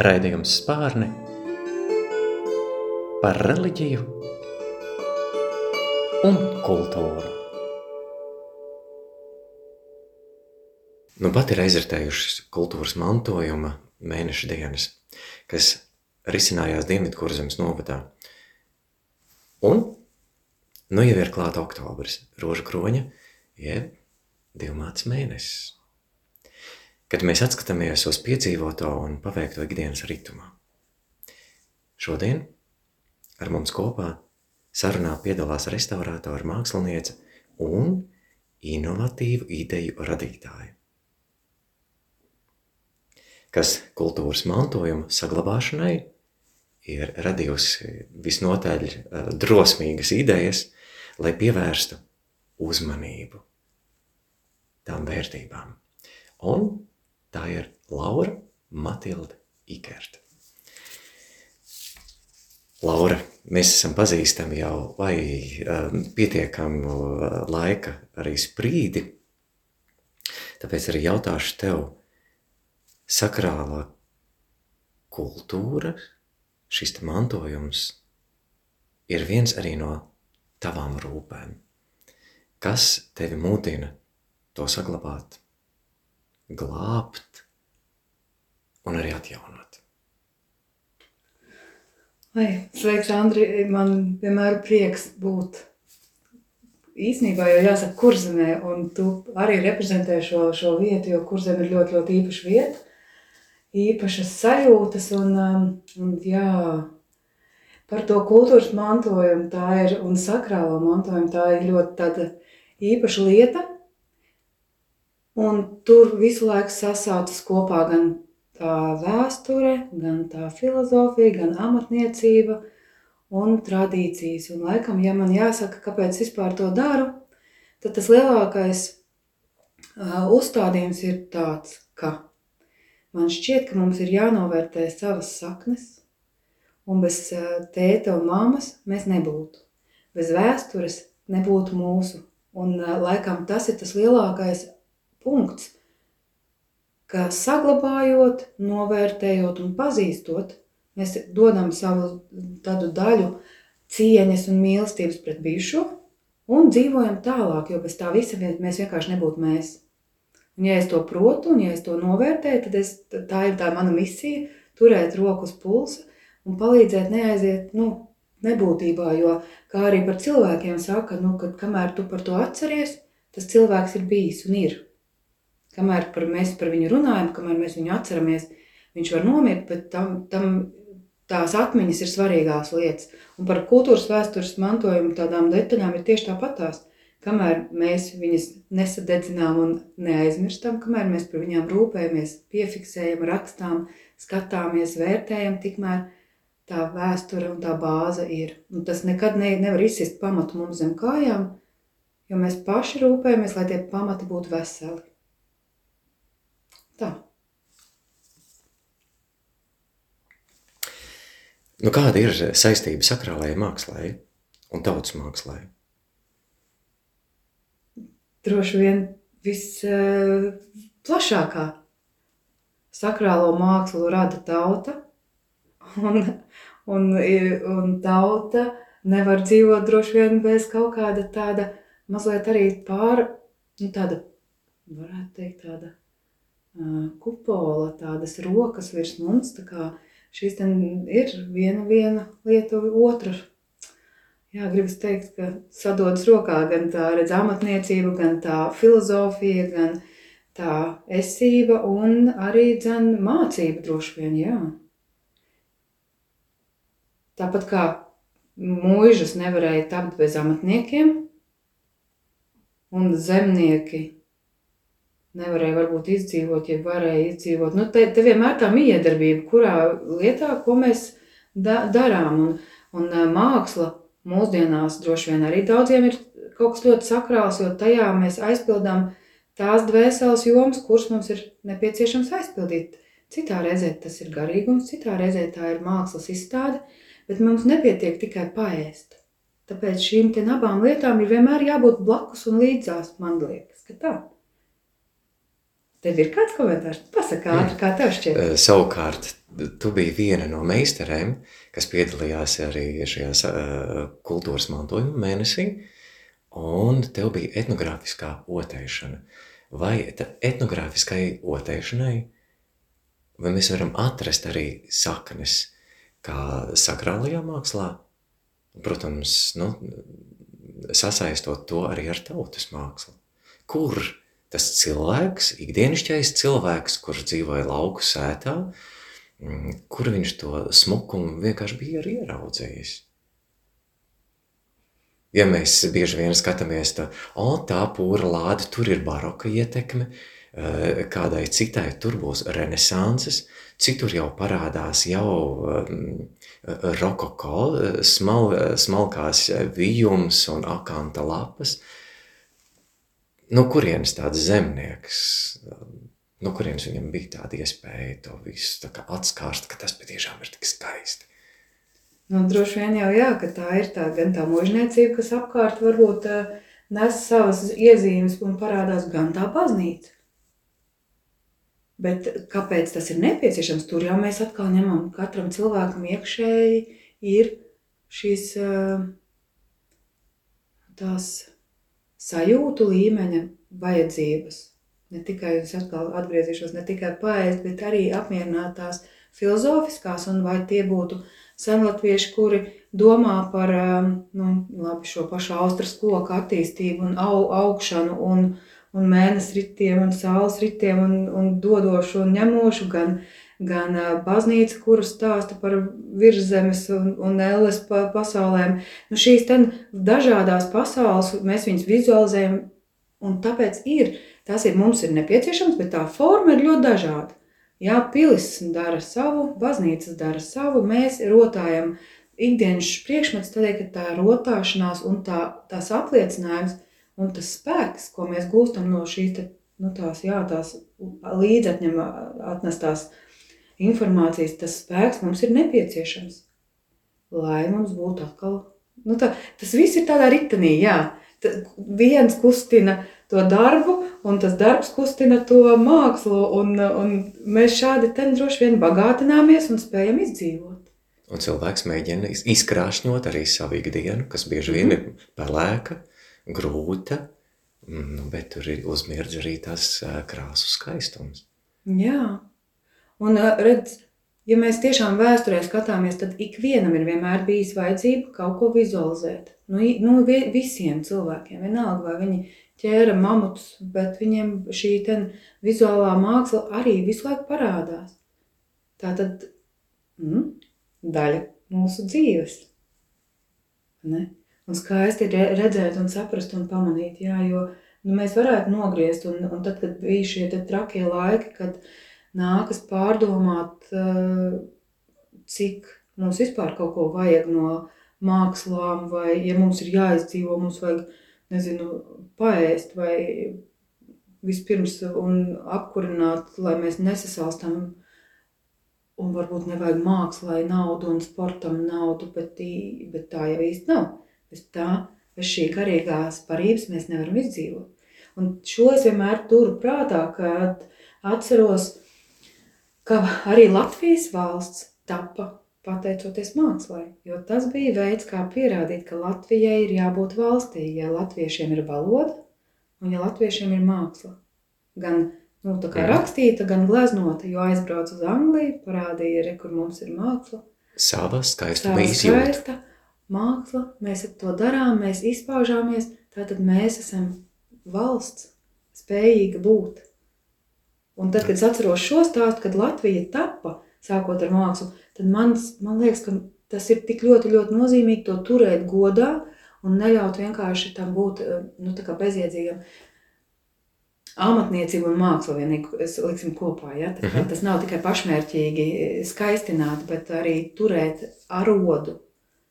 Raidījums spārni par reliģiju un kultūru. Nu pat ir aizritējušas kultūras mantojuma mēneša dienas, kas risinājās Dienvidkurzemes novadā. Un nu jau ir klāta oktobris, roža kroņa, jeb divmāts mēnesis kad mēs atskatāmies uz piedzīvoto un paveikto ikdienas ritumā. Šodien ar mums kopā sarunā piedalās restaurātora māksliniece un inovatīvu ideju radītāja, kas kultūras mantojuma saglabāšanai ir radījusi visnotaļ eh, drosmīgas idejas, lai pievērstu uzmanību tām vērtībām. Un Tā ir Laura Matilda Ikerta. Laura, mēs esam pazīstami jau vai um, pietiekamu uh, laika arī sprīdi, tāpēc arī jautāšu tev, sakrālā kultūra, šis mantojums ir viens arī no tavām rūpēm. Kas tevi mudina to saglabāt? Glābt un arī atjaunot. Ai, sveiks, Andri, man vienmēr prieks būt īsnībā jau jāsaka kurzemē, un tu arī reprezentē šo, šo vietu, jo kurzem ir ļoti, ļoti īpaša vieta, īpašas sajūtas, un, um, un jā, par to kultūras mantojumu tā ir, un sakrālo mantojumu tā ir ļoti tāda īpaša lieta, Un tur visu laiku sasaucas kopā gan tā vēsture, gan tā filozofija, gan amatniecība un tradīcijas. Un laikam, ja man jāsaka, kāpēc vispār to daru, tad tas lielākais uh, uzstādījums ir tāds, ka man šķiet, ka mums ir jānovērtē savas saknes, un bez tēta un mammas mēs nebūtu. Bez vēstures nebūtu mūsu. Un laikam tas ir tas lielākais punkts, ka saglabājot, novērtējot un pazīstot, mēs dodam savu tādu daļu cieņas un mīlestības pret bijušo un dzīvojam tālāk, jo bez tā visa mēs vienkārši nebūtu mēs. Un ja es to protu un ja es to novērtēju, tad es, tā ir tā mana misija turēt roku uz pulsa un palīdzēt neaiziet, nu, nebūtībā, jo kā arī par cilvēkiem saka, nu, kad kamēr tu par to atceries, tas cilvēks ir bijis un ir. Kamēr par mēs par viņu runājam, kamēr mēs viņu atceramies, viņš var nomirt, bet tam, tam tās atmiņas ir svarīgās lietas. Un par kultūras vēstures mantojumu tādām detaļām ir tieši tāpatās. Kamēr mēs viņas nesadedzinām un neaizmirstam, kamēr mēs par viņām rūpējamies, piefiksējam, rakstām, skatāmies, vērtējam, tikmēr tā vēsture un tā bāze ir. Un tas nekad ne, nevar izsist pamatu mums zem kājām, jo mēs paši rūpējamies, lai tie pamati būtu veseli. Tā. Nu, kāda ir saistība sakrālajai mākslai un tautas mākslai? Droši vien visplašākā uh, sakrālo mākslu rada tauta, un, un, un tauta nevar dzīvot droši vien bez kaut kāda tāda mazliet arī pār, nu tāda, varētu teikt, tāda kupola, tādas rokas virs mums. Šīs ir viena, viena lieta, otra. Jā, gribas teikt, ka sadodas rokā gan tā redz amatniecība, gan tā filozofija, gan tā esība un arī dzen mācība droši vien, jā. Tāpat kā mūžas nevarēja tapt bez amatniekiem, un zemnieki nevarēja varbūt izdzīvot, ja varēja izdzīvot. Nu, te, te vienmēr tā miedarbība, kurā lietā, ko mēs da, darām. Un, un māksla mūsdienās droši vien arī daudziem ir kaut kas ļoti sakrāls, jo tajā mēs aizpildām tās dvēseles jomas, kuras mums ir nepieciešams aizpildīt. Citā reizē tas ir garīgums, citā reizē tā ir mākslas izstāde, bet mums nepietiek tikai paēst. Tāpēc šīm abām lietām ir vienmēr jābūt blakus un līdzās, man liekas, ka tā. Tev ir kāds komentārs? Pasaka ātri, kā tev šķiet. Eh, Savukārt, tu biji viena no meistarēm, kas piedalījās arī šajā uh, kultūras mantojuma mēnesī, un tev bija etnogrāfiskā otēšana. Vai etnogrāfiskai otēšanai, vai mēs varam atrast arī saknes, kā sakrālajā mākslā, protams, nu, sasaistot to arī ar tautas mākslu. Kur tas cilvēks, ikdienišķais cilvēks, kurš dzīvoja lauku sētā, mm, kur viņš to smukumu vienkārši bija arī ieraudzījis. Ja mēs bieži vien skatāmies, tā, o, tā pūra lāde, tur ir baroka ietekme, eh, kādai citai tur būs renesanses, citur jau parādās jau um, rokoko, smal, smalkās vijums un akanta lapas, no kurienes tāds zemnieks, no kurienes viņam bija tāda iespēja to visu tā atskārst, ka tas patiešām ir tik skaisti. Nu, droši vien jau jā, ka tā ir tā, gan tā mužniecība, kas apkārt varbūt uh, nes savas iezīmes un parādās gan tā baznīca. Bet kāpēc tas ir nepieciešams? Tur jau mēs atkal ņemam katram cilvēkam iekšēji ir šīs uh, tās sajūtu līmeņa vajadzības. Ne tikai es atkal atgriezīšos, ne tikai paēst, bet arī apmierināt tās filozofiskās, un vai tie būtu senlatvieši, kuri domā par nu, labi, šo pašu austras koku attīstību un au, augšanu un, un mēnesi ritiem un saules ritiem un, un dodošu un ņemošu, gan, gan baznīca, kuru stāsta par virszemes un, un elles pasaulēm. Nu, šīs dažādās pasaules mēs viņus vizualizējam, un tāpēc ir, tas ir mums ir nepieciešams, bet tā forma ir ļoti dažāda. Jā, pilis dara savu, baznīcas dara savu, mēs rotājam ikdienas priekšmets, tādēļ, ka tā rotāšanās un tā, tās apliecinājums un tas spēks, ko mēs gūstam no šīs te, nu, tās, jā, tās līdzatņem atnestās uh, informācijas, tas spēks mums ir nepieciešams, lai mums būtu atkal, nu tā, tas viss ir tādā ritenī, jā, tā, viens kustina to darbu, un tas darbs kustina to mākslu, un, un mēs šādi ten droši vien bagātināmies un spējam izdzīvot. Un cilvēks mēģina izkrāšņot arī savu ikdienu, kas bieži vien mm ir pelēka, grūta, nu, bet tur ir uzmirdz arī tas krāsu skaistums. Jā, Un redz, ja mēs tiešām vēsturē skatāmies, tad ikvienam ir vienmēr bijis vajadzība kaut ko vizualizēt. Nu, nu visiem cilvēkiem, vienalga vai viņi ķēra mamutus, bet viņiem šī vizuālā māksla arī visu laiku parādās. Tā tad mm, daļa mūsu dzīves. Ne? Un skaisti ir redzēt un saprast un pamanīt, jā, jo nu, mēs varētu nogriezt, un, un tad, kad bija šie trakie laiki, kad nākas pārdomāt, eh, cik mums vispār kaut ko vajag no mākslām, vai ja mums ir jāizdzīvo, mums vajag, nezinu, paēst vai vispirms un apkurināt, lai mēs nesasalstam un varbūt nevajag mākslai naudu un sportam naudu, bet, tī, bet tā jau īsti nav. Bez tā, bez šī garīgās parības mēs nevaram izdzīvot. Un šo es vienmēr turu prātā, kad atceros, ka arī Latvijas valsts tapa pateicoties mākslai, jo tas bija veids, kā pierādīt, ka Latvijai ir jābūt valstī, ja latviešiem ir valoda un ja latviešiem ir māksla. Gan nu, tā kā rakstīta, gan gleznota, jo aizbraucu uz Angliju, parādīja, re, kur mums ir māksla. Sava skaistuma izjūta. Skaista māksla, mēs to darām, mēs izpaužāmies, tātad mēs esam valsts spējīga būt. Un tad, kad es atceros šo stāstu, kad Latvija tapa, sākot ar mākslu, tad man, man liekas, ka tas ir tik ļoti, ļoti nozīmīgi to turēt godā un neļaut vienkārši tam būt eh, nu, bezjēdzīgam. Amatniecība un māksla vienīgi liksim kopā. Ja? Tā, -hmm. Tas nav tikai pašmērķīgi skaistināt, bet arī turēt arodu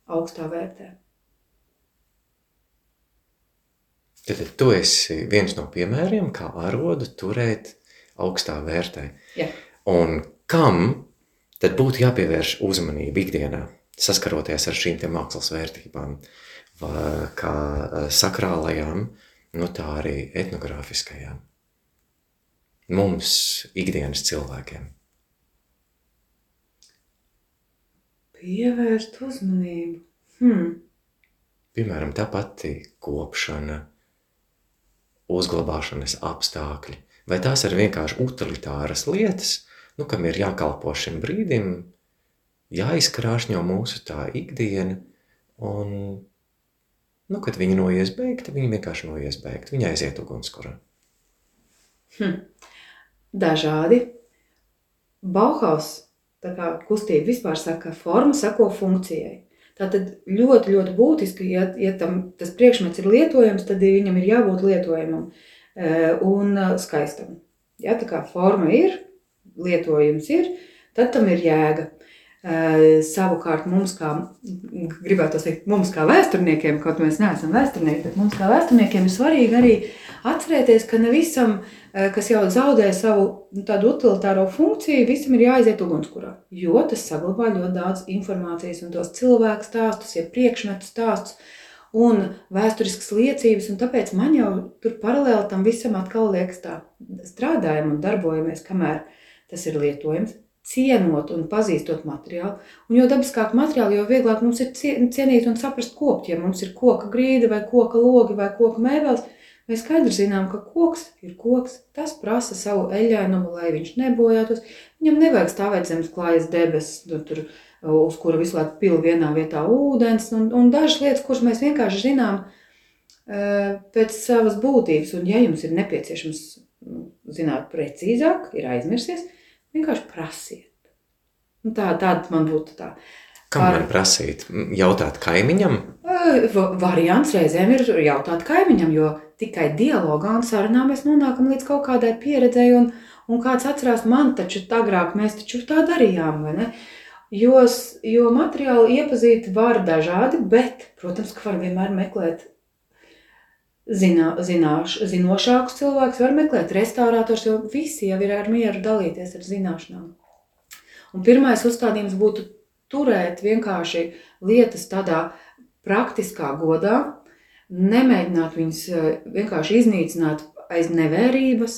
augstā vērtē. Tad tu esi viens no piemēriem, kā arodu turēt augstā vērtē. Ja. Un kam tad būtu jāpievērš uzmanība ikdienā, saskaroties ar šīm mākslas vērtībām, kā eh, sakrālajām, nu tā arī etnogrāfiskajām? mums, ikdienas cilvēkiem? Pievērst uzmanību. Hmm. Piemēram, tā pati kopšana, uzglabāšanas apstākļi, vai tās ir vienkārši utilitāras lietas, nu, kam ir jākalpo šim brīdim, jāizkrāšņo mūsu tā ikdiena, un, nu, kad viņi noies beigti, viņi vienkārši noies beigti, viņi aiziet ugunskurā. Hm. Dažādi. Bauhaus tā kā kustība vispār saka, forma sako funkcijai. Tātad ļoti, ļoti būtiski, ja, ja tam, tas priekšmets ir lietojams, tad viņam ir jābūt lietojamam e, un e, skaistam. Ja tā kā forma ir, lietojums ir, tad tam ir jēga. E, savukārt mums kā, gribētu teikt, mums kā vēsturniekiem, kaut mēs neesam vēsturnieki, bet mums kā vēsturniekiem ir svarīgi arī atcerēties, ka ne visam Eh, kas jau zaudē savu nu, tādu utilitāro funkciju, visam ir jāiziet ugunskurā. Jo tas saglabā ļoti daudz informācijas un tos cilvēku stāstus, ja priekšmetu stāstus un vēsturiskas liecības. Un tāpēc man jau tur paralēli tam visam atkal liekas tā, strādājam un darbojamies, kamēr tas ir lietojams. Cienot un pazīstot materiālu. Un jo dabiskāk materiāli, jo vieglāk mums ir cienīt un saprast kopt. Ja mums ir koka grīda vai koka logi vai koka mēbeles, Mēs skaidri zinām, ka koks ir koks, tas prasa savu eļļainumu, lai viņš nebojātos. Viņam nevajag stāvēt zemes klājas debesis, nu, tur, uz kura visu laiku pil vienā vietā ūdens, un, un dažas lietas, kuras mēs vienkārši zinām pēc savas būtības. Un ja jums ir nepieciešams nu, zināt precīzāk, ir aizmirsies, vienkārši prasiet. Un tā, tāda man būtu tā. Kam man prasīt? Jautāt kaimiņam? Variants reizēm ir jautāt kaimiņam, jo tikai dialogā un sarunā mēs nonākam līdz kaut kādai pieredzēji, un, un kāds atcerās, man taču agrāk mēs taču tā darījām, vai ne? Jo, jo materiāli iepazīt var dažādi, bet, protams, ka var vienmēr meklēt zinā, zināš, zinošākus cilvēkus, var meklēt restaurātors, jo visi jau ir ar mieru dalīties ar zināšanām. Un pirmais uzstādījums būtu turēt vienkārši lietas tādā praktiskā godā, nemēģināt viņus eh, vienkārši iznīcināt aiz nevērības.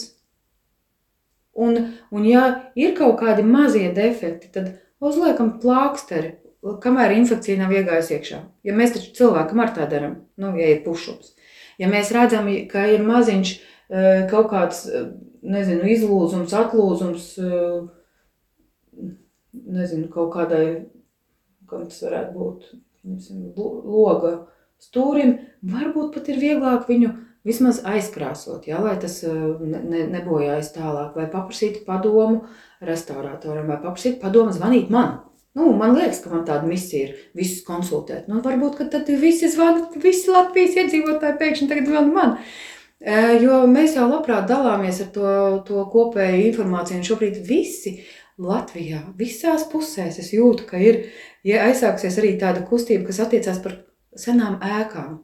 Un, un ja ir kaut kādi mazie defekti, tad uzliekam plāksteri, kamēr infekcija nav iegājusi iekšā. Ja mēs taču cilvēkam ar tā darām, nu, ja ir pušups. Ja mēs redzam, ka ir maziņš eh, kaut kāds, eh, nezinu, izlūzums, atlūzums, nezinu, kaut kādai, kam tas varētu būt, loga, stūrim, varbūt pat ir vieglāk viņu vismaz aizkrāsot, ja, lai tas eh, ne, nebojājas tālāk, vai paprasīt padomu restauratoram, vai paprasīt padomu zvanīt man. Nu, man liekas, ka man tāda misija ir visus konsultēt. Nu, varbūt, ka tad visi zvana, visi Latvijas iedzīvotāji pēkšņi tagad zvana man. Eh, jo mēs jau labprāt dalāmies ar to, to kopēju informāciju, un šobrīd visi Latvijā, visās pusēs es jūtu, ka ir ja aizsāksies arī tāda kustība, kas attiecās par senām ēkām.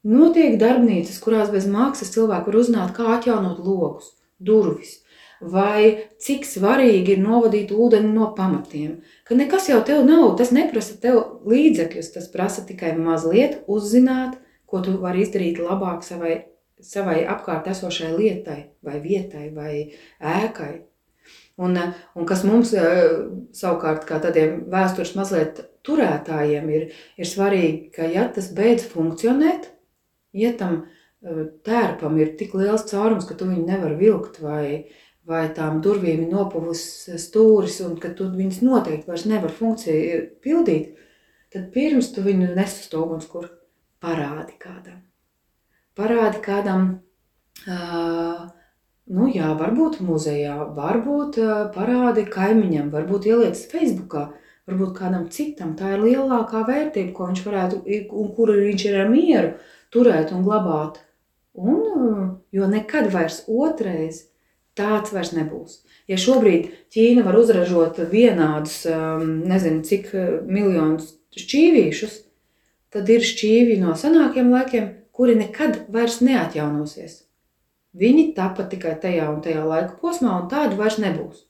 Notiek darbnīcas, kurās bez maksas cilvēki var uzzināt, kā atjaunot logus, durvis, vai cik svarīgi ir novadīt ūdeni no pamatiem. Ka nekas jau tev nav, tas neprasa tev līdzekļus, tas prasa tikai mazliet uzzināt, ko tu vari izdarīt labāk savai, savai apkārt esošai lietai, vai vietai, vai ēkai. Un, un kas mums savukārt, kā tādiem vēstures mazliet turētājiem ir, ir svarīgi, ka ja tas beidz funkcionēt, ja tam e, tērpam ir tik liels caurums, ka tu viņu nevar vilkt vai, vai tām durvīm ir nopuvis stūris un ka tu viņus noteikti vairs nevar funkciju pildīt, tad pirms tu viņu nes uz to ugunskur, parādi kādam. Parādi kādam, uh, nu jā, varbūt muzejā, varbūt uh, parādi kaimiņam, varbūt ieliec Facebookā, varbūt kādam citam. Tā ir lielākā vērtība, ko viņš varētu, un kuru viņš ir ar mieru turēt un glabāt. Un, jo nekad vairs otrais tāds vairs nebūs. Ja šobrīd Ķīna var uzražot vienādus, um, nezinu, cik uh, miljonus šķīvīšus, tad ir šķīvi no senākiem laikiem, kuri nekad vairs neatjaunosies. Viņi tāpat tikai tajā un tajā laika posmā, un tādu vairs nebūs.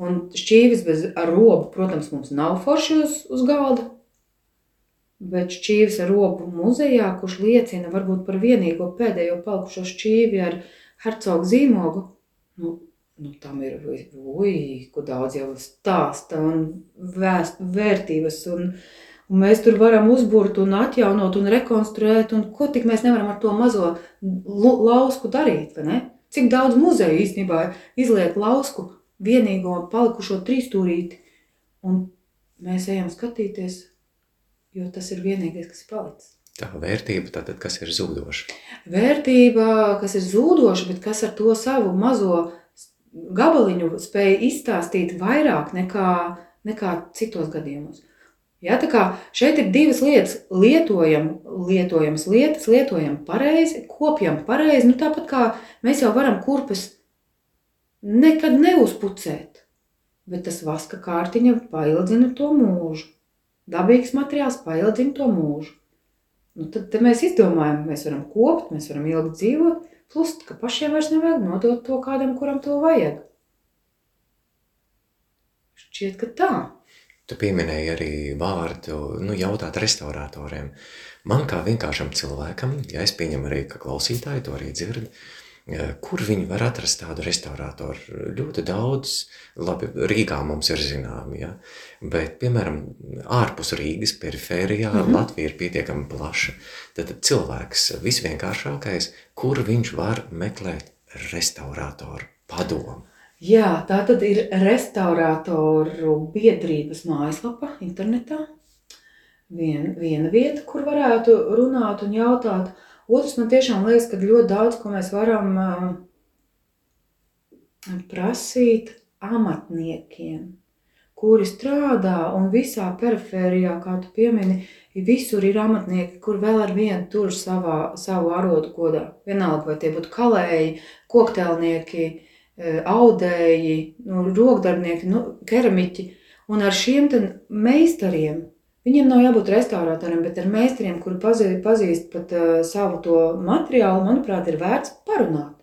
Un šķīvis bez robu, protams, mums nav forši uz, uz galda, bet šķīvis ar robu muzejā, kurš liecina varbūt par vienīgo pēdējo palikušo šķīvi ar hercogu zīmogu, nu, nu, tam ir ui, ko daudz jau stāsta un vēst, vērtības. Un, un mēs tur varam uzbūrt un atjaunot un rekonstruēt. Un ko tik mēs nevaram ar to mazo lausku darīt? Cik daudz muzeju īstenībā izliek lausku vienīgo palikušo trīsstūrīti. Un mēs ejam skatīties, jo tas ir vienīgais, kas ir palicis. Tā vērtība, tātad, kas ir zūdoša? Vērtība, kas ir zūdoša, bet kas ar to savu mazo gabaliņu spēja izstāstīt vairāk nekā, nekā citos gadījumos. Ja, tā kā šeit ir divas lietas, lietojam, lietojamas lietas, lietojam pareizi, kopjam pareizi, nu tāpat kā mēs jau varam kurpes nekad neuzpucēt, bet tas vaska kārtiņa paildzina to mūžu. Dabīgs materiāls paildzina to mūžu. Nu, tad, tad mēs izdomājam, mēs varam kopt, mēs varam ilgi dzīvot, plus, ka pašiem vairs nevajag nodot to kādam, kuram to vajag. Šķiet, ka tā. Tu pieminēji arī vārdu, nu, jautāt restauratoriem. Man kā vienkāršam cilvēkam, ja es pieņemu arī, ka klausītāji to arī dzird, uh, Kur viņi var atrast tādu restaurātoru? Ļoti daudz, labi, Rīgā mums ir zināmi, ja? bet, piemēram, ārpus Rīgas perifērijā mm -hmm. Latvija ir pietiekami plaša. Tad cilvēks visvienkāršākais, kur viņš var meklēt restaurātoru padomu. Jā, tā tad ir restaurātoru biedrības mājaslapa internetā. Vien, viena vieta, kur varētu runāt un jautāt, Otrs man tiešām liekas, ka ļoti daudz ko mēs varam uh, prasīt amatniekiem, kuri strādā un visā perifērijā, kā tu piemini, visur ir amatnieki, kur vēl ar vienu tur savā, savu arodu godā. Vienalga, vai tie būtu kalēji, koktelnieki, audēji, nu, rokdarbnieki, nu, keramiķi. Un ar šiem meistariem Viņiem nav jābūt restauratoriem, bet ar meistariem, kuri pazīst, pazīst pat uh, savu to materiālu, manuprāt, ir vērts parunāt.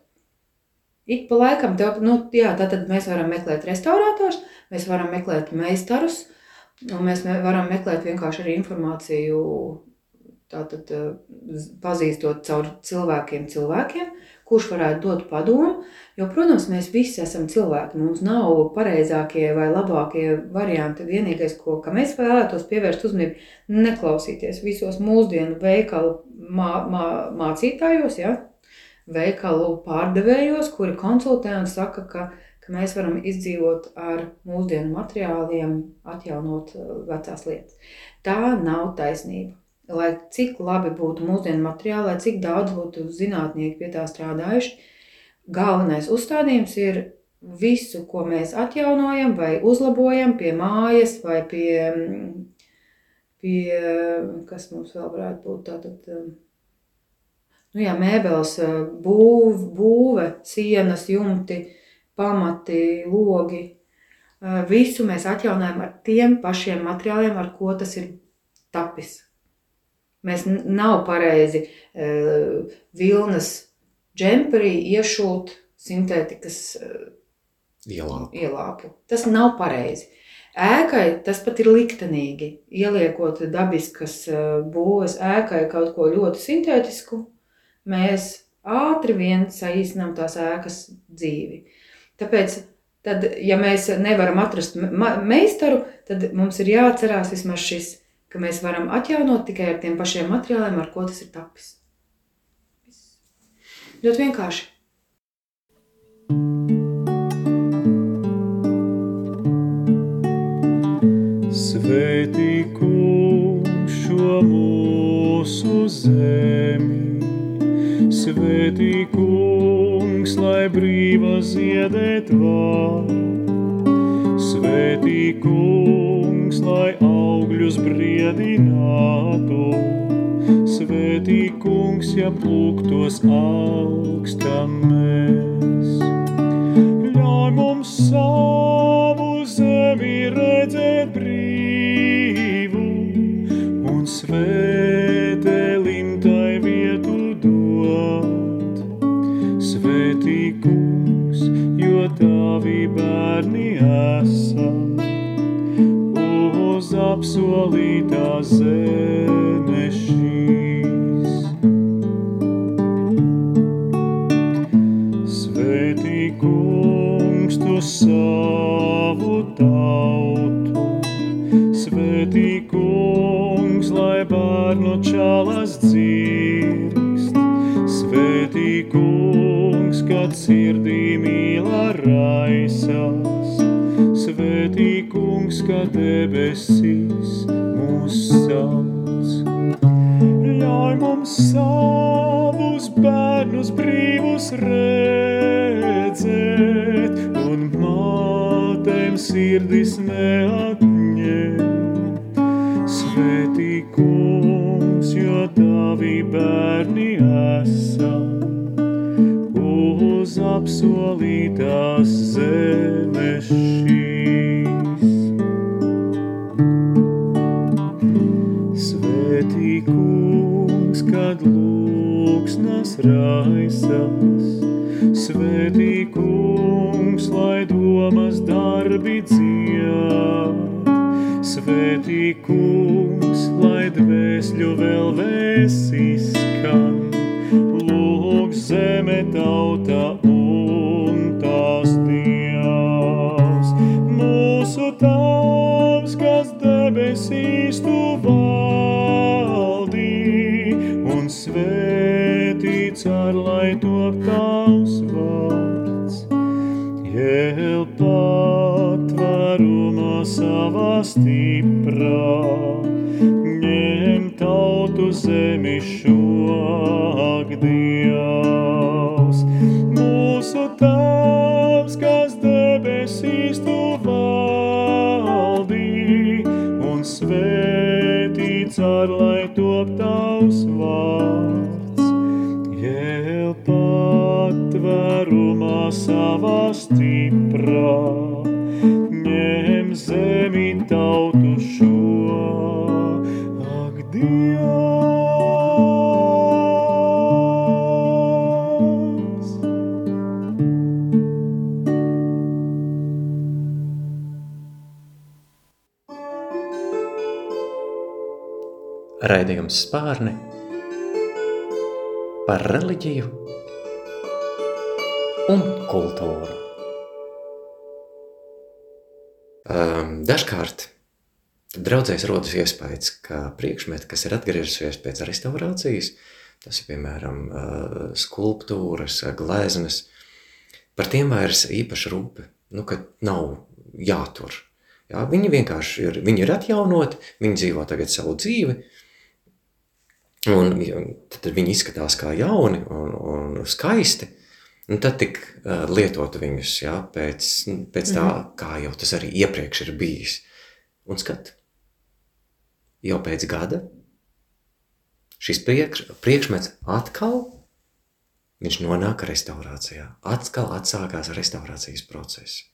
Ik pa laikam, tev, nu, jā, tātad mēs varam meklēt restaurators, mēs varam meklēt meistarus, un mēs varam meklēt vienkārši arī informāciju, tātad pazīstot caur cilvēkiem cilvēkiem, kurš varētu dot padomu. Jo, protams, mēs visi esam cilvēki. Mums nav pareizākie vai labākie varianti. Vienīgais, ko mēs vēlētos pievērst uzmanību, neklausīties visos mūsdienu veikalu mā, mā, mācītājos, ja? veikalu pārdevējos, kuri konsultē un saka, ka, ka mēs varam izdzīvot ar mūsdienu materiāliem, atjaunot uh, vecās lietas. Tā nav taisnība lai cik labi būtu mūsdienu materiāli, lai cik daudz būtu zinātnieki pie tā strādājuši, galvenais uzstādījums ir visu, ko mēs atjaunojam vai uzlabojam pie mājas vai pie, pie kas mums vēl varētu būt tātad, nu jā, mēbeles, būv, būve, sienas, jumti, pamati, logi, visu mēs atjaunojam ar tiem pašiem materiāliem, ar ko tas ir tapis. Mēs nav pareizi uh, vilnas džemperī iešūt sintētikas uh, ielāpu. ielāpu. Tas nav pareizi. Ēkai tas pat ir liktenīgi. Ieliekot dabiskas uh, būves ēkai kaut ko ļoti sintētisku, mēs ātri vien saīsinām tās ēkas dzīvi. Tāpēc, tad, ja mēs nevaram atrast meistaru, tad mums ir jāatcerās vismaz šis ka mēs varam atjaunot tikai ar tiem pašiem materiāliem, ar ko tas ir tapis. Ļoti vienkārši. Svētī kungs šo mūsu zemi, svētī kungs, lai brīva ziedēt var, svētī kungs, lai augļus briedinātu. Svētī kungs, ja plūktos augstam mēs. Ļauj mums savu zemi redzēt brīvu un svētēlim tai vietu dot. Svētī kungs, jo tavi bērni esam apsolītā zeme šīs. Svētī kungs, savu tautu. Svētī kungs, lai bērnu čalas dzirkst. Svētī kungs, kad sirdī mīla raisās. Svētī kungs, kad debesīs mūs sauc. Ļauj mums savus bērnus brīvus redzēt un mātēm sirdis neatņemt. Svētī kungs, jo tavi bērni esam uz apsolītās zemes raisās, Raidījums spārni par reliģiju un kultūru. Um, dažkārt draudzēs rodas iespējas, ka priekšmeti, kas ir atgriežusies pēc restaurācijas, tas ir piemēram uh, skulptūras, uh, gleznas, par tiem vairs īpaši rūpi, nu, ka nav jātur. Jā, viņi vienkārši ir, viņi ir atjaunoti, viņi dzīvo tagad savu dzīvi, un ja, tad viņi izskatās kā jauni un, un skaisti, un tad tik uh, lietot viņus, jā, pēc, pēc tā, kā jau tas arī iepriekš ir bijis. Un skat, jau pēc gada šis priekš, priekšmets atkal viņš nonāk restaurācijā. Atkal atsākās restaurācijas process.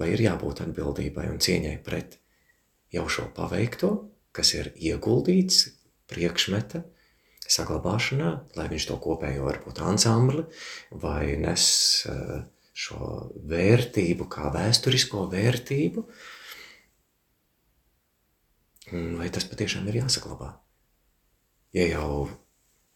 Vai ir jābūt atbildībai un cieņai pret jau šo paveikto, kas ir ieguldīts priekšmeta saglabāšanā, lai viņš to kopējo varbūt ansambli vai nes eh, šo vērtību kā vēsturisko vērtību, vai tas patiešām ir jāsaglabā? Ja jau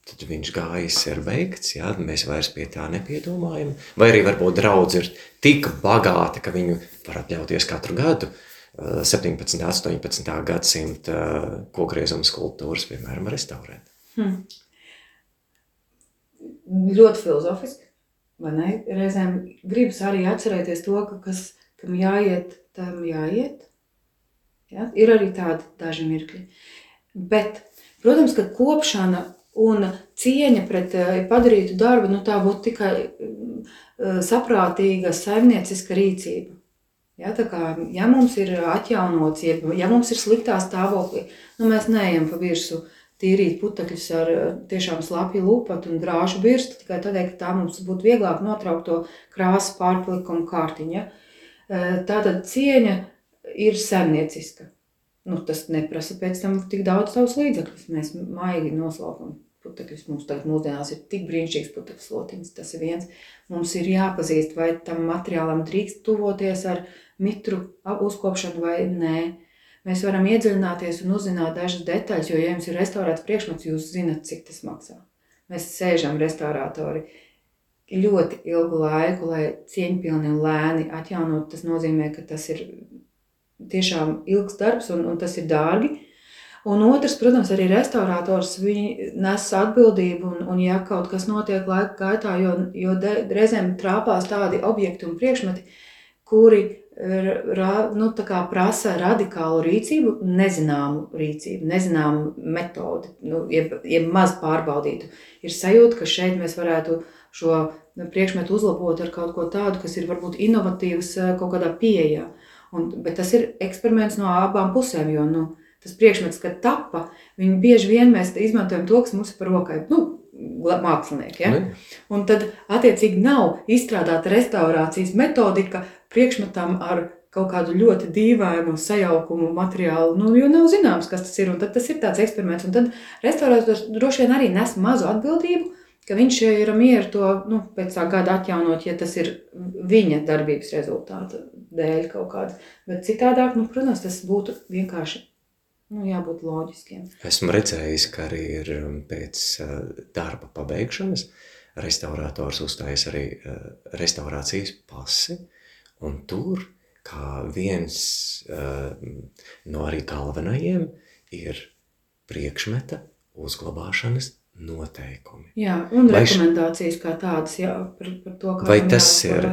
tad viņš gājis ir veikts, jā, mēs vairs pie tā nepiedomājam, vai arī varbūt draudz ir tik bagāti, ka viņu var atļauties katru gadu, eh, 17. 18. gadsimta kokriezuma skulptūras, piemēram, restaurēt. Hmm. Ļoti filozofiski, vai ne? Reizēm gribas arī atcerēties to, ka kas, kam jāiet, tam jāiet. Ja? Ir arī tādi daži mirkļi. Bet, protams, ka kopšana un cieņa pret eh, padarītu darbu, nu tā būtu tikai eh, saprātīga saimnieciska rīcība. Ja, tā kā, ja mums ir atjaunots, ja, ja mums ir sliktā stāvoklī, nu mēs neejam pa virsu tīrīt putekļus ar tiešām slapju lupatu un grāšu birstu, tikai tādēļ, ka tā mums būtu vieglāk notraukt to krāsu pārplikumu kārtiņu. Ja? Tātad cieņa ir saimnieciska. Nu, tas neprasa pēc tam tik daudz savus līdzekļus. Mēs maigi noslaukam putekļus. Mums tagad mūsdienās ir tik brīnišķīgs putekļu slotiņas. Tas ir viens. Mums ir jāpazīst, vai tam materiālam drīkst tuvoties ar mitru uzkopšanu vai nē. Mēs varam iedziļināties un uzzināt dažas detaļas, jo, ja jums ir restaurēts priekšmets, jūs zinat, cik tas maksā. Mēs sēžam restaurātori ļoti ilgu laiku, lai cieņpilni un lēni atjaunot. Tas nozīmē, ka tas ir tiešām ilgs darbs un, un tas ir dārgi. Un otrs, protams, arī restaurators nes atbildību, un, un ja kaut kas notiek laika gaitā, jo, jo de, reizēm trāpās tādi objekti un priekšmeti, kuri ra, nu, prasa radikālu rīcību, nezināmu rīcību, nezināmu metodi, nu, jeb, jeb maz pārbaudītu. Ir sajūta, ka šeit mēs varētu šo priekšmetu uzlabot ar kaut ko tādu, kas ir varbūt inovatīvs kaut kādā pieejā. Un, bet tas ir eksperiments no abām pusēm, jo nu, tas priekšmets, kad tapa, viņi bieži vien mēs izmantojam to, kas mums ir par rokai. Nu, mākslinieki. Ja? Ne? Un tad, attiecīgi, nav izstrādāta restaurācijas metodika priekšmetam ar kaut kādu ļoti dīvainu sajaukumu materiālu, nu, jo nav zināms, kas tas ir. Tad tas ir tāds eksperiments. Un tad restaurators droši vien arī nes mazu atbildību, ka viņš ir mieru to nu, pēc tā gada atjaunot, ja tas ir viņa darbības rezultāta dēļ kaut kāda. Bet citādāk, nu, protams, tas būtu vienkārši nu, jābūt loģiskiem. Esmu redzējis, ka arī ir um, pēc uh, darba pabeigšanas restaurators uzstājas arī uh, restaurācijas pasi, un tur kā viens uh, no arī galvenajiem ir priekšmeta uzglabāšanas noteikumi. Jā, un vai rekomendācijas kā tādas, jā, par, par to, kā vai tas ir.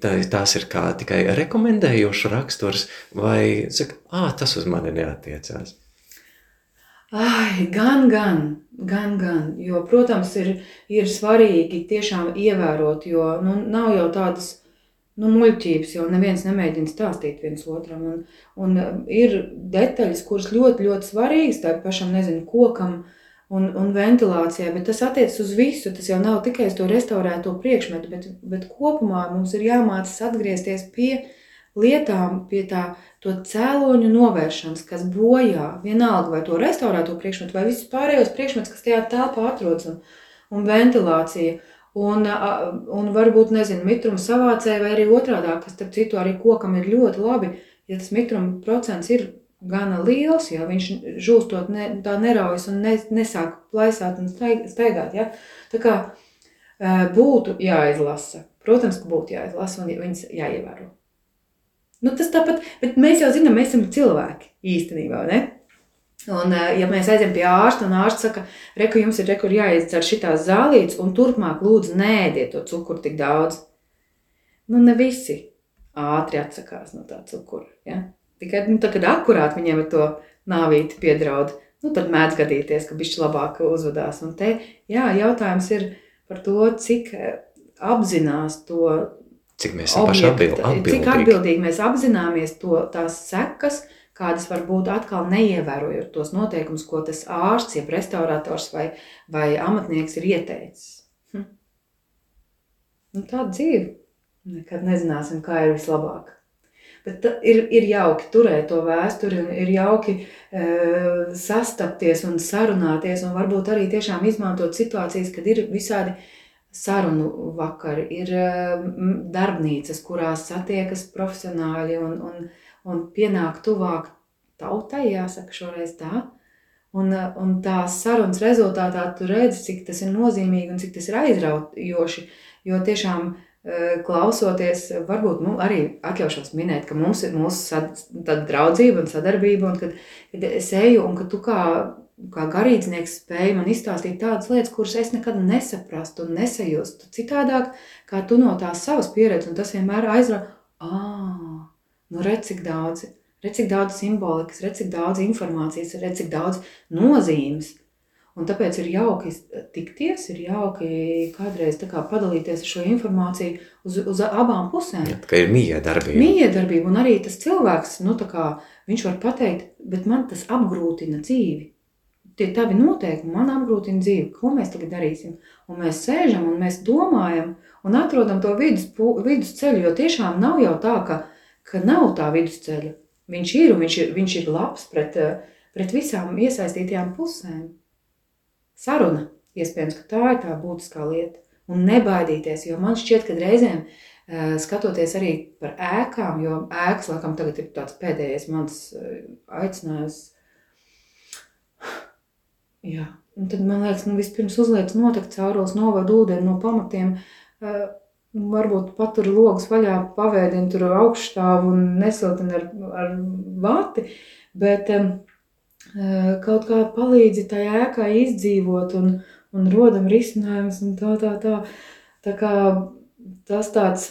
Tā, tās ir kā tikai rekomendējošs raksturs, vai saka, ah, tas uz mani neatiecās. Ai, gan, gan, gan, gan. Jo, protams, ir, ir svarīgi tiešām ievērot, jo nu, nav jau tādas nu, muļķības, jo neviens nemēģina stāstīt viens otram. Un, un ir detaļas, kuras ļoti, ļoti svarīgas tam pašam, nezinu, kokam, un, un ventilācijai, bet tas attiecas uz visu. Tas jau nav tikai uz to restaurēto priekšmetu, bet, bet kopumā mums ir jāmācās atgriezties pie lietām, pie tā cēloņu novēršanas, kas bojā vienalga vai to restaurēto priekšmetu, vai visus pārējos priekšmetus, kas tajā telpā atrodas, un, un ventilācija. Un, un varbūt, nezinu, mitruma savācēji, vai arī otrādi, kas, starp citu, arī kokam ir ļoti labi, ja tas mitruma procents ir gana liels, ja viņš žūstot ne, tā neraujas un ne, nesāk plaisāt un staigāt. Ja? Tā kā būtu jāizlasa. Protams, ka būtu jāizlasa un viņas jāievēro. Nu, tas tāpat, bet mēs jau zinām, mēs esam cilvēki īstenībā, ne? Un, ja mēs aizējām pie ārsta, un ārsts saka, reku jums ir reku jāizdzer šitās zālītes, un turpmāk lūdzu nēdiet to cukuru tik daudz. Nu, ne visi ātri atsakās no tā cukura, ja? Tikai nu, tad, kad akurāt viņiem ar to nāvīti piedraud, nu, tad mēdz gadīties, ka bišķi labāk uzvedās. Un te, jā, jautājums ir par to, cik eh, apzinās to Cik mēs esam paši atbildīgi. Cik atbildīgi mēs apzināmies to, tās sekas, kādas var būt atkal neievērojot tos noteikumus, ko tas ārsts, jeb restaurators vai, vai amatnieks ir ieteicis. Hm. Nu, tā dzīve. Nekad nezināsim, kā ir vislabāk. Bet ir, ir jauki turēt to vēsturi, ir jauki e, sastapties un sarunāties, un varbūt arī tiešām izmantot situācijas, kad ir visādi sarunu vakari, ir e, darbnīcas, kurās satiekas profesionāļi un, un, un pienāk tuvāk tautai, jāsaka šoreiz tā. Un, un tās sarunas rezultātā tu redzi, cik tas ir nozīmīgi un cik tas ir aizraujoši, jo tiešām Eh, klausoties, varbūt nu, arī atļaušos minēt, ka mums ir mūsu draudzība un sadarbība, un kad, kad es eju un ka tu kā, kā garīdznieks spēj man izstāstīt tādas lietas, kuras es nekad nesaprastu un nesajustu citādāk, kā tu no tās savas pieredzes, un tas vienmēr aizrauja, ah, nu redz cik daudz, redz cik daudz simbolikas, redz cik daudz informācijas, redz cik daudz nozīmes, Un tāpēc ir jauki tikties, ir jauki kādreiz kā padalīties ar šo informāciju uz, uz abām pusēm. Ja, ka ir miedarbība. Miedarbība, un arī tas cilvēks, nu, kā, viņš var pateikt, bet man tas apgrūtina dzīvi. Tie tavi noteikumi man apgrūtina dzīvi. Ko mēs tagad darīsim? Un mēs sēžam un mēs domājam un atrodam to vidus, vidusceļu, jo tiešām nav jau tā, ka, ka nav tā vidusceļa. Viņš ir un viņš ir, viņš ir labs pret, pret visām iesaistītajām pusēm saruna. Iespējams, ka tā ir tā būtiskā lieta. Un nebaidīties, jo man šķiet, ka reizēm eh, skatoties arī par ēkām, jo ēkas, laikam, tagad ir tāds pēdējais mans eh, aicinājums. Jā, un tad man liekas, nu vispirms uzliec noteikti caurules, novad ūdeni no pamatiem, uh, varbūt patur logus vaļā, pavēdina tur augšstāvu un nesiltina ar, ar vati, bet um, kaut kā palīdzi tajā ēkā izdzīvot un, un rodam risinājumus un tā, tā, tā. Tā kā tas tāds,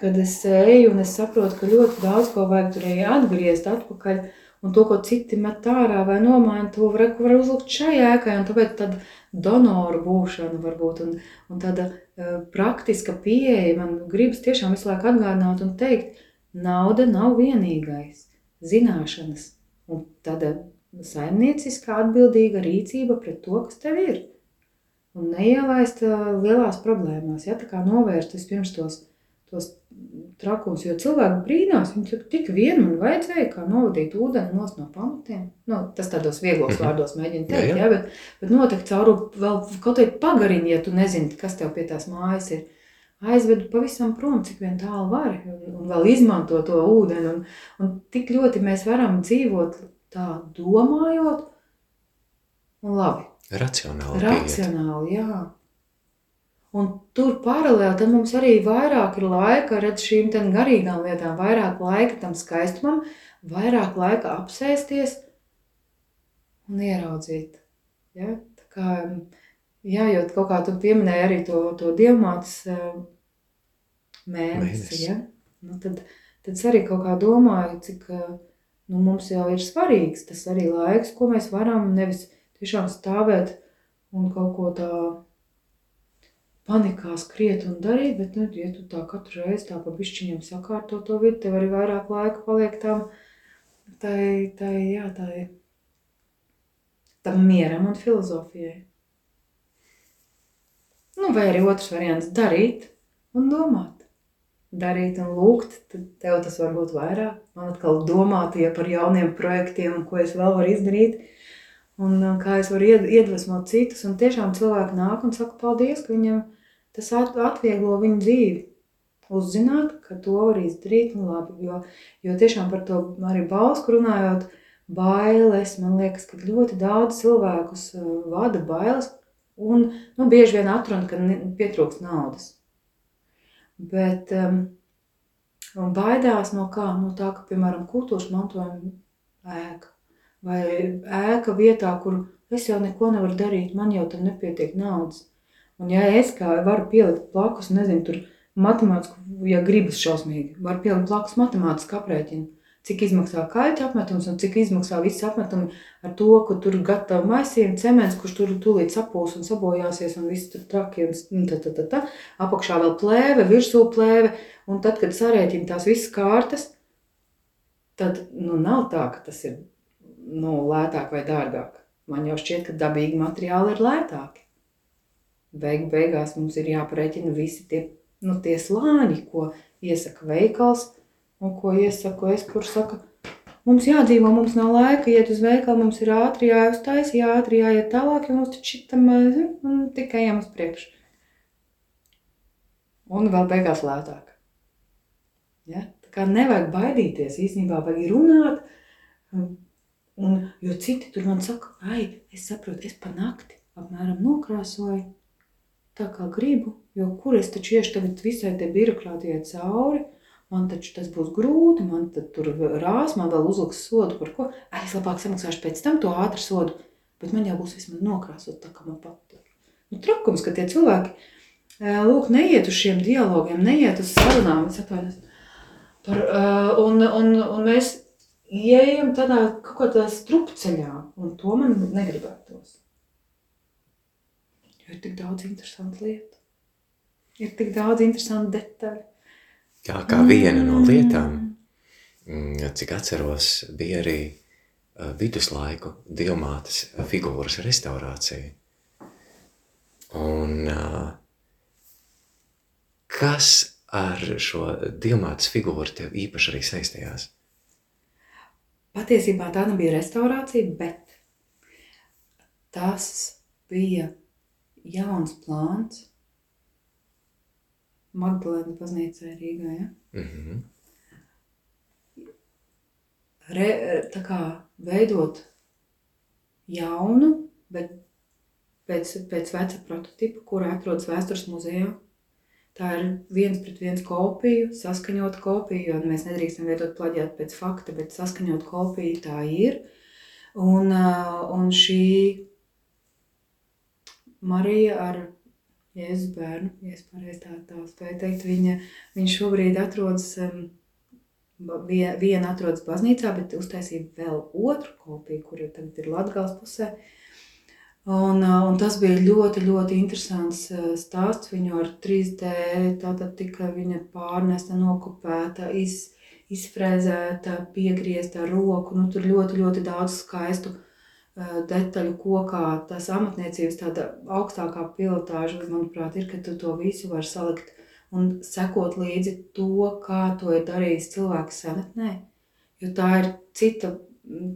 kad es eju un es saprotu, ka ļoti daudz ko vajag tur arī atgriezt atpakaļ, un to, ko citi met ārā vai nomaina, to var, var uzlikt šai ēkai, tāpēc tad donoru būšana varbūt, un, un tāda uh, praktiska pieeja, man gribas tiešām visu laiku atgādināt un teikt, nauda nav vienīgais, zināšanas, un tāda saimnieciskā atbildīga rīcība pret to, kas tev ir un neielaist lielās problēmās. Ja? Tā kā novērst vispirms tos, tos trakumus, jo cilvēki brīnās, viņi saka, tik vien man vajadzēja, kā novadīt ūdeni nos no pamatiem. Nu, tas tādos vieglos mm -hmm. vārdos mēģina teikt, jā, jā. Ja? Bet, bet noteikti caur vēl kaut kādu pagarini, ja tu nezini, kas tev pie tās mājas ir. Aizvedu pavisam prom, cik vien tālu var, un, un vēl izmanto to ūdeni. Un, un tik ļoti mēs varam dzīvot tā domājot, un labi, Racionāli. Racionāli, jā. Un tur paralēli tam mums arī vairāk ir laika redz šīm garīgām lietām, vairāk laika tam skaistumam, vairāk laika apsēsties un ieraudzīt. Ja? Tā kā, jā, jo kaut kā tu pieminēji arī to, to dievmātes mēnesi, mēnesi. Ja? Nu, tad, tad es arī kaut kā domāju, cik uh, nu, mums jau ir svarīgs tas arī laiks, ko mēs varam nevis tiešām stāvēt un kaut ko tā panikā skriet un darīt, bet, nu, ja tu tā katru reizi tā pa bišķiņam sakārto to vidi, tev arī vairāk laika paliek tam, tai, tai, jā, tai, tam mieram un filozofijai. Nu, vai arī otrs variants – darīt un domāt. Darīt un lūgt, tad tev tas var būt vairāk. Man atkal domāt, ja par jauniem projektiem, ko es vēl varu izdarīt – un kā es varu iedvesmot citus. Un tiešām cilvēki nāk un saka, paldies, ka viņam tas atvieglo viņu dzīvi. Uzzināt, ka to var izdarīt un labi. Jo, jo tiešām par to arī Bausku runājot, bailes, man liekas, ka ļoti daudz cilvēkus vada bailes un nu, bieži vien atruna, ka pietrūks naudas. Bet um, baidās no kā? No tā, ka, piemēram, kultūras mantojuma ēka vai ēka vietā, kur es jau neko nevaru darīt, man jau tam nepietiek naudas. Un ja es kā varu pielikt blakus, nezinu, tur matemātisku, ja gribas šausmīgi, var pielikt blakus matemātisku aprēķinu, cik izmaksā kaļķa apmetums un cik izmaksā visi apmetumi ar to, ka tur gatava maisījuma cements, kurš tur tūlīt sapūs un sabojāsies un viss tur traki un tā, tā, tā, tā. Apakšā vēl plēve, virsū plēve, un tad, kad sarēķina tās visas kārtas, tad, nu, nav tā, ka tas ir nu, lētāk vai dārgāk. Man jau šķiet, ka dabīgi materiāli ir lētāki. Beigu beigās mums ir jāparēķina visi tie, nu, tie slāņi, ko iesaka veikals un ko iesaku es, kur saka, mums jādzīvo, mums nav laika iet uz veikalu, mums ir ātri jāuztais, jāātri jāiet tālāk, jo mums taču šitam un tikai ejam uz priekšu. Un vēl beigās lētāk. Ja? Tā kā nevajag baidīties, īstenībā vajag runāt, Un, jo citi tur man saka, ai, es saprotu, es pa nakti apmēram nokrāsoju tā kā gribu, jo kur es taču iešu tagad visai te birokrātijai cauri, man taču tas būs grūti, man tur rās, man vēl uzliks sodu par ko, es labāk samaksāšu pēc tam to ātru sodu, bet man jau būs vismaz nokrāsot tā, kā man patīk. Nu, trakums, ka tie cilvēki, lūk, neiet uz šiem dialogiem, neiet uz sarunām, es atvainojos, par, un, un, un mēs ieejam tādā kaut kādā strupceļā, un to man negribētos. Jo ir tik daudz interesantu lietu. Ir tik daudz interesantu detaļu. Jā, kā viena no lietām, mm, cik atceros, bija arī viduslaiku diamātas figūras restaurācija. Un kas ar šo diamātas figūru tev īpaši arī saistījās? Patiesībā tā nebija restaurācija, bet tas bija jauns plāns Magdalēna baznīcē Rīgā. Ja? Mm -hmm. Re, tā kā veidot jaunu, bet pēc, pēc veca prototipa, kura atrodas vēstures muzejā. Tā ir viens pret viens kopija, saskaņota kopija, jo mēs nedrīkstam vietot plaģiāt pēc fakta, bet saskaņot kopiju tā ir. Un, un šī Marija ar Jēzus bērnu, ja es pareizi tā, tā spēju teikt, viņa, viņa šobrīd atrodas, vie- viena atrodas baznīcā, bet uztaisīja vēl otru kopiju, kur jau tagad ir Latgals pusē. Un, uh, un tas bija ļoti, ļoti interesants uh, stāsts. Viņu ar 3D tātad tika viņa pārnesta, nokopēta, iz, izfrēzēta, piegriezta roku. Nu, tur ļoti, ļoti daudz skaistu uh, detaļu kokā. Tas amatniecības tāda augstākā pilotāža, manuprāt, ir, ka tu to visu var salikt un sekot līdzi to, kā to ir darījis cilvēks senatnē. Jo tā ir cita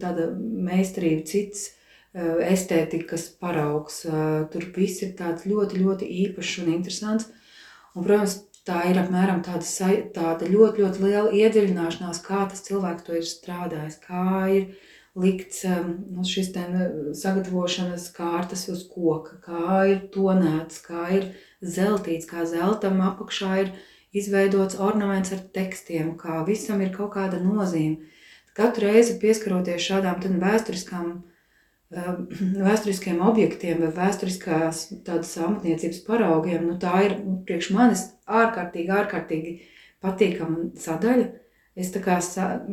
tāda meistarība, cits uh, estētikas paraugs. Uh, Tur viss ir tāds ļoti, ļoti īpašs un interesants. Un, protams, tā ir apmēram tāda, tāda ļoti, ļoti liela iedziļināšanās, kā tas cilvēks to ir strādājis, kā ir likts um, nu, šis te nu, sagatavošanas kārtas uz koka, kā ir tonēts, kā ir zeltīts, kā zeltam apakšā ir izveidots ornaments ar tekstiem, kā visam ir kaut kāda nozīme. Katru reizi pieskaroties šādām vēsturiskām, um, vēsturiskiem objektiem vai vēsturiskās tādas amatniecības paraugiem, nu tā ir priekš manis ārkārtīgi, ārkārtīgi patīkama sadaļa. Es tā kā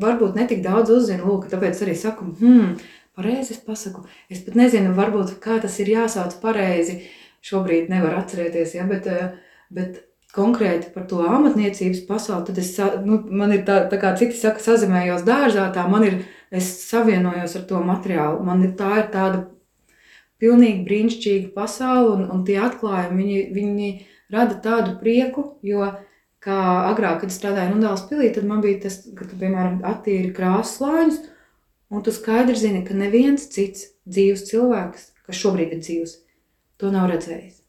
varbūt netik daudz uzzinu, lūk, tāpēc arī saku, hmm, pareizi es pasaku. Es pat nezinu, varbūt kā tas ir jāsauc pareizi. Šobrīd nevar atcerēties, ja, bet, eh, bet konkrēti par to amatniecības pasauli, tad es, nu, man ir tā, tā kā citi saka, sazemējos dārzā, tā man ir, es savienojos ar to materiālu. Man ir tā ir tāda pilnīgi brīnišķīga pasaule, un, un tie atklājumi, viņi, viņi rada tādu prieku, jo, kā agrāk, kad strādāju Rundāls pilī, tad man bija tas, ka tu, piemēram, attīri krāsas slāņus, un tu skaidri zini, ka neviens cits dzīves cilvēks, kas šobrīd ir dzīves, to nav redzējis.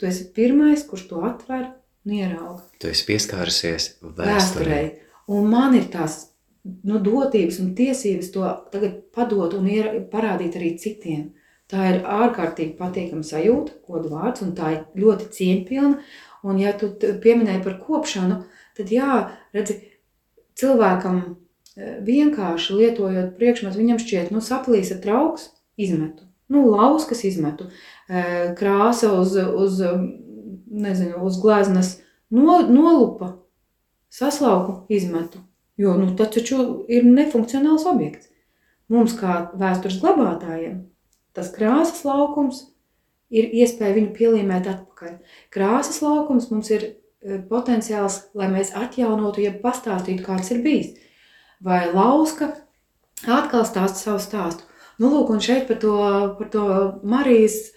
Tu esi pirmais, kurš to atver un ierauga Tu esi pieskārusies vēsturei. vēsturei. Un man ir tās nu, dotības un tiesības to tagad padot un iera, parādīt arī citiem. Tā ir ārkārtīgi patīkama sajūta, godu vārds, un tā ir ļoti cieņpilna. Un, ja tu pieminēji par kopšanu, tad jā, redzi, cilvēkam eh, vienkārši lietojot priekšmetu, viņam šķiet, nu, saplīsa trauks, izmetu. Nu, lauskas izmetu, eh, krāsa uz, uz, nezinu, uz gleznas no, nolupa, saslauku izmetu. Jo nu, tas taču ir nefunkcionāls objekts. Mums, kā vēstures glabātājiem, tas krāsas laukums ir iespēja viņu pielīmēt atpakaļ. Krāsas laukums mums ir e, potenciāls, lai mēs atjaunotu, ja pastāstītu, kāds ir bijis. Vai lauska atkal stāsta savu stāstu. Nu, lūk, un šeit par to, par to Marijas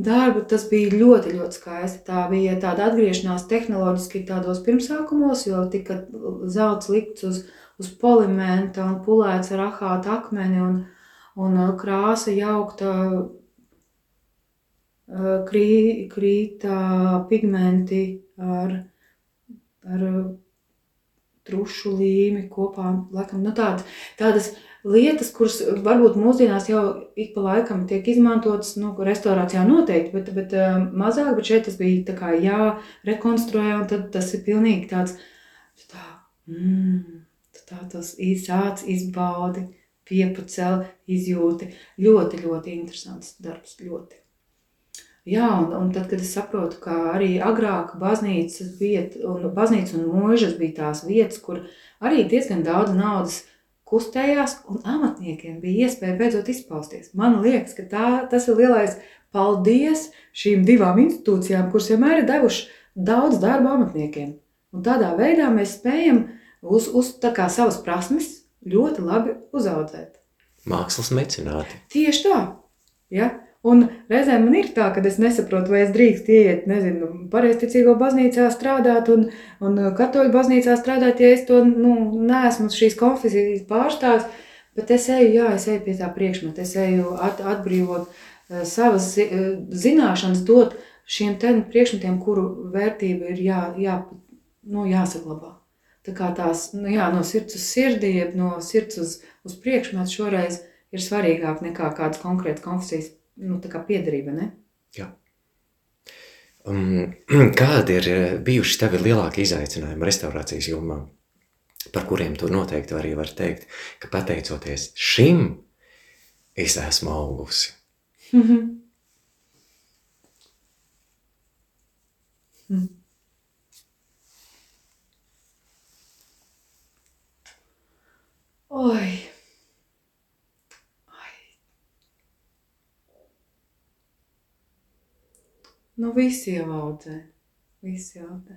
darbu tas bija ļoti, ļoti skaisti. Tā bija tāda atgriešanās tehnoloģiski tādos pirmsākumos, jo tika zelts likts uz, uz polimenta un pulēts ar ahātu akmeni un, un uh, krāsa jaukta krī, krīta pigmenti ar, ar uh, trušu līmi kopā. Laikam, nu tād, tādas lietas, kuras varbūt mūsdienās jau ik pa laikam tiek izmantotas, nu, restorācijā noteikti, bet, bet uh, mazāk, bet šeit tas bija tā kā jārekonstruē, un tad tas ir pilnīgi tāds, tā, mm, tā tas īsāts izbaudi, piepucel, izjūti. Ļoti, ļoti interesants darbs, ļoti. Jā, un, un tad, kad es saprotu, ka arī agrāk baznīcas vieta, un baznīca un mūžas bija tās vietas, kur arī diezgan daudz naudas kustējās, un amatniekiem bija iespēja beidzot izpausties. Man liekas, ka tā, tas ir lielais paldies šīm divām institūcijām, kuras vienmēr ir devuši daudz darba amatniekiem. Un tādā veidā mēs spējam uz, uz kā savas prasmes ļoti labi uzaudzēt. Mākslas mecenāti. Tieši tā. Ja? Un reizēm man ir tā, ka es nesaprotu, vai es drīkstu ieiet, nezinu, pareizticīgo baznīcā strādāt un, un katoļu baznīcā strādāt, ja es to nu, neesmu šīs konfesijas pārstāvs. Bet es eju, jā, es eju pie tā priekšmeta, es eju at, atbrīvot uh, savas uh, zināšanas, dot šiem priekšmetiem, kuru vērtība ir jā, jā, nu, jāsaglabā. Tā kā tās nu, jā, no sirds uz sirdi, jeb no sirds uz, uz priekšmetu šoreiz ir svarīgāk nekā kādas konkrētas konfesijas nu, tā kā piederība. Ne? Jā. Um, kādi ir eh, bijuši tavi lielākie izaicinājumi restaurācijas jomā, par kuriem tu noteikti arī var teikt, ka pateicoties šim, es esmu augusi? Oi. Nu, visi jau audzē. Visi audzē.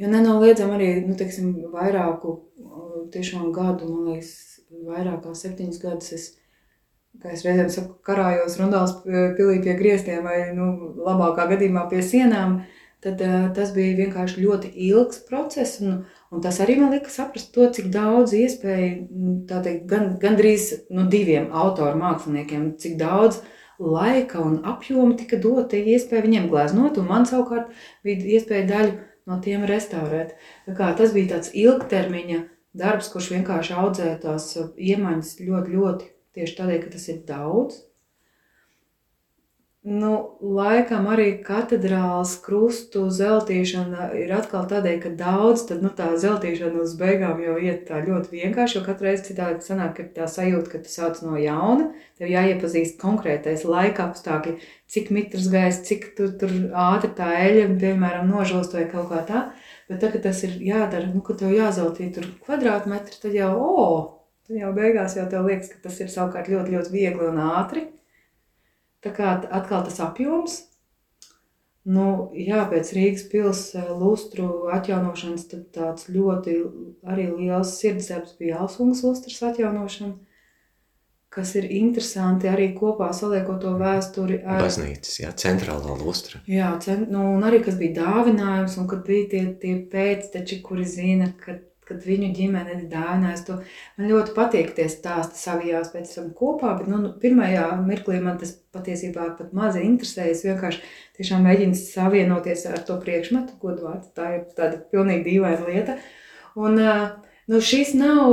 Jo nenoliedzam arī, nu, teiksim, vairāku uh, tiešām gadu, man liekas, vairāk kā septiņus gadus es, kā es reizēm saku, karājos rundāls pilī pie griestiem vai, nu, labākā gadījumā pie sienām, tad uh, tas bija vienkārši ļoti ilgs process un, Un tas arī man lika saprast to, cik daudz iespēju, nu, tā teikt, gan, gandrīz nu, diviem autoru māksliniekiem, cik daudz laika un apjoma tika dota iespēja viņiem gleznot, un man savukārt bija iespēja daļu no tiem restaurēt. Tas bija tāds ilgtermiņa darbs, kurš vienkārši audzēja tās iemaņas ļoti, ļoti tieši tādēļ, ka tas ir daudz. Nu, laikam arī katedrāls krustu zeltīšana ir atkal tādēļ, ka daudz, tad nu, tā zeltīšana uz beigām jau iet tā ļoti vienkārši, jo katru reizi citādi sanāk, ka tā sajūta, ka tu sāc no jauna, tev jāiepazīst konkrētais laika apstākļi, cik mitrs gaisa, cik tu tur ātri tā eļa, piemēram, nožost vai kaut kā tā, bet tad, kad tas ir jādara, nu, ka tev jāzeltī tur kvadrātmetri, tad jau, o, tad jau beigās jau tev liekas, ka tas ir savukārt ļoti, ļoti viegli un ātri. Tā kā atkal tas apjoms, nu, jā, pēc Rīgas pils eh, lustru atjaunošanas, tāds ļoti arī liels sirdsdarbs bija Alsungas lustras atjaunošana, kas ir interesanti arī kopā saliekot to vēsturi ar... Baznīcas, jā, centrālā lustra. Jā, cent, nu, un arī, kas bija dāvinājums, un kad bija tie, tie pēcteči, kuri zina, ka kad viņu ģimene ir dāvinājusi to. Man ļoti patīk tie stāsti savijās pēc tam kopā, bet nu, nu, pirmajā mirklī man tas patiesībā pat mazi interesēja. Es vienkārši tiešām mēģinu savienoties ar to priekšmetu, godvārds. Tā ir tāda pilnīgi dīvaina lieta. Un, nu, šis nav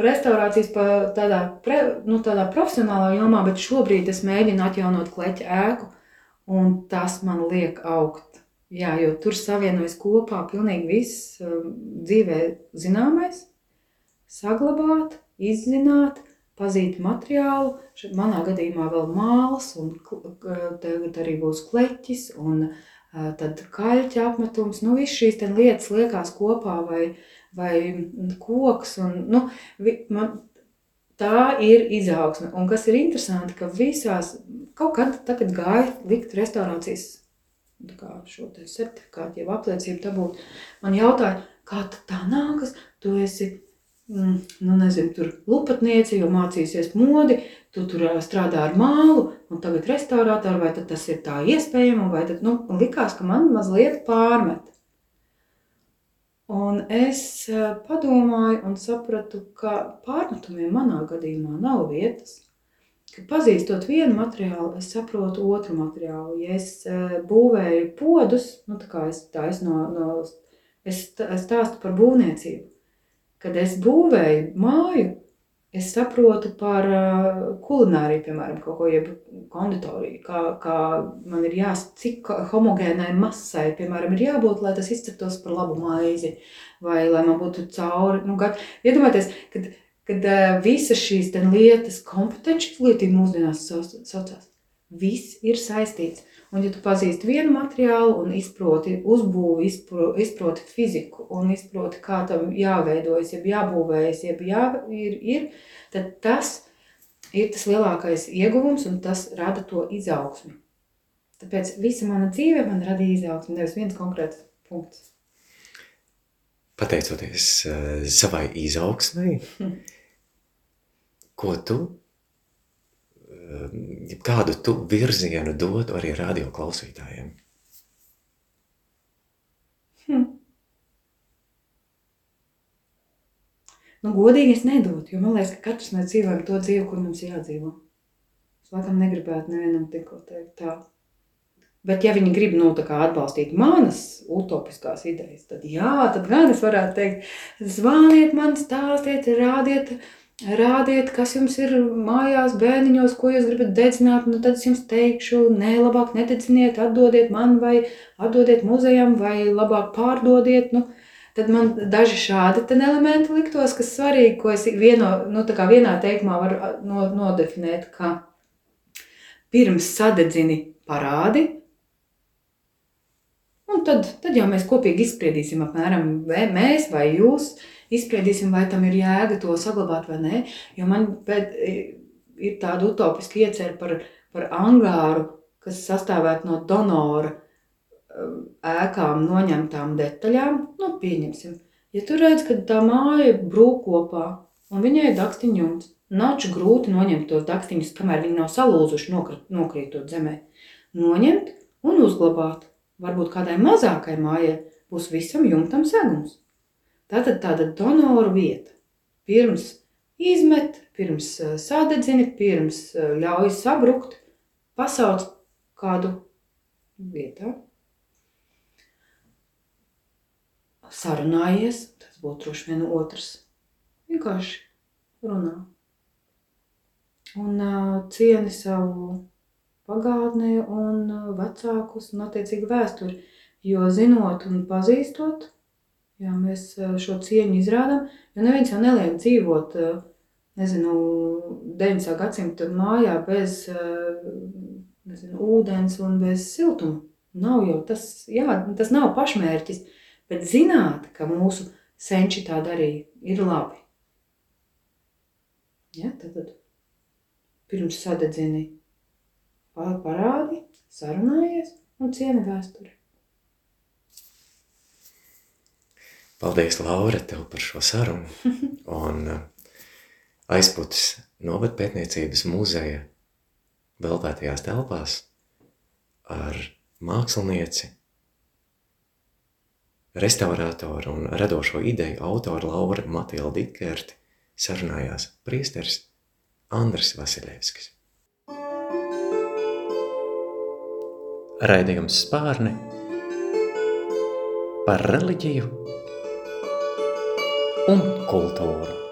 restaurācijas tādā, pre, nu, tādā profesionālā jomā, bet šobrīd es mēģinu atjaunot kleķa ēku, un tas man liek augt Jā, jo tur savienojas kopā pilnīgi viss um, dzīvē zināmais, saglabāt, izzināt, pazīt materiālu. Manā gadījumā vēl mālas, un tagad arī būs kleķis, un uh, tad kaļķa apmetums. Nu, viss šīs lietas liekas kopā, vai, vai koks. Un, nu, vi, man, tā ir izaugsme. Un kas ir interesanti, ka visās, kaut kad tagad gāja likt restaurācijas šo certifikātu, jau apliecību dabūt. Man jautāja, kā tā nākas, tu esi, mm, nu nezinu, tur lupatniece, jo mācīsies modi, tu tur strādā ar mālu, un tagad restaurātāri, vai tas ir tā iespējama, vai tad, nu, likās, ka man mazliet pārmet. Un es padomāju un sapratu, ka pārmetumiem manā gadījumā nav vietas ka pazīstot vienu materiālu, es saprotu otru materiālu. Ja es uh, būvēju podus, nu, tā kā es, es, no, no, es, stāstu par būvniecību. Kad es būvēju māju, es saprotu par uh, kulināriju, piemēram, kaut ko, jeb konditoriju, kā, kā man ir jāsaka, cik homogēnai masai, piemēram, ir jābūt, lai tas izceptos par labu maizi, vai lai man būtu cauri, nu, gat, iedomājieties, kad kad uh, visas šīs lietas, kompetenci izglītība mūsdienās saucās. Viss ir saistīts. Un, ja tu pazīsti vienu materiālu un izproti uzbūvi, izpro, izproti fiziku un izproti, kā tam jāveidojas, jeb jābūvējas, jeb jā, ir, ir, tad tas ir tas lielākais ieguvums un tas rada to izaugsmi. Tāpēc visa mana dzīve man radīja izaugsmi, nevis viens konkrēts punkts. Pateicoties uh, savai izaugsmai, hm ko tu, ehm, kādu tu virzienu dotu arī radio klausītājiem? Hmm. Nu, godīgi es nedotu, jo man liekas, ka katrs mēs dzīvojam to dzīvi, kur mums jādzīvo. Es laikam negribētu nevienam tikko teikt tā. Bet, ja viņi grib nu, atbalstīt manas utopiskās idejas, tad jā, tad gan es varētu teikt, zvaniet man, stāstiet, rādiet, uh, Rādiet, kas jums ir mājās, bērniņos, ko jūs gribat dedzināt. Nu, tad es jums teikšu, nē, labāk nededziniet, atdodiet man, vai atdodiet muzejam, vai labāk pārdodiet. Nu, tad man daži šādi elementi liktos, kas svarīgi, ko es vieno, nu, vienā teikumā varu no, nodefinēt, ka pirms sadedzini parādi, un tad, tad jau mēs kopīgi izspriedīsim apmēram, vai mēs vai jūs izspriedīsim, vai tam ir jēga to saglabāt vai nē. Jo man pēc, ir tāda utopiska iecerē par, par angāru, kas sastāvētu no donora um, ēkām noņemtām detaļām. Nu, pieņemsim, ja tu redz, ka tā māja brūk kopā un viņai ir dakstiņums, Nav grūti noņemt tos dakstiņus, kamēr viņi nav salūzuši, nokrītot zemē. Noņemt un uzglabāt. Varbūt kādai mazākai mājai būs visam jumtam segums. Tātad tāda donoru vieta. Pirms izmet, pirms eh, sadedzini, pirms eh, ļauj sabrukt, pasauc kādu vietā. Sarunājies, tas būtu droši vien otrs. Vienkārši runā. Un uh, cieni savu pagātni un vecākus un attiecīgi vēsturi. Jo zinot un pazīstot, Jā, mēs šo cieņu izrādām, jo neviens jau neliek dzīvot, nezinu, 9. gadsimta mājā bez, nezinu, ūdens un bez siltuma. Nav jau tas, jā, tas nav pašmērķis, bet zināt, ka mūsu senči tā darīja, ir labi. Ja, tad, tad pirms sadedzini parādi, sarunājies un cieni vēsturi. Paldies, Laura, tev par šo sarunu. Un uh, aizpūtis novada pētniecības muzeja veltētajās telpās ar mākslinieci, restaurātoru un radošo ideju autoru Laura Matilda Dikerti sarunājās priesteris Andris Vasiljevskis. Raidījums spārni par reliģiju un kultūru.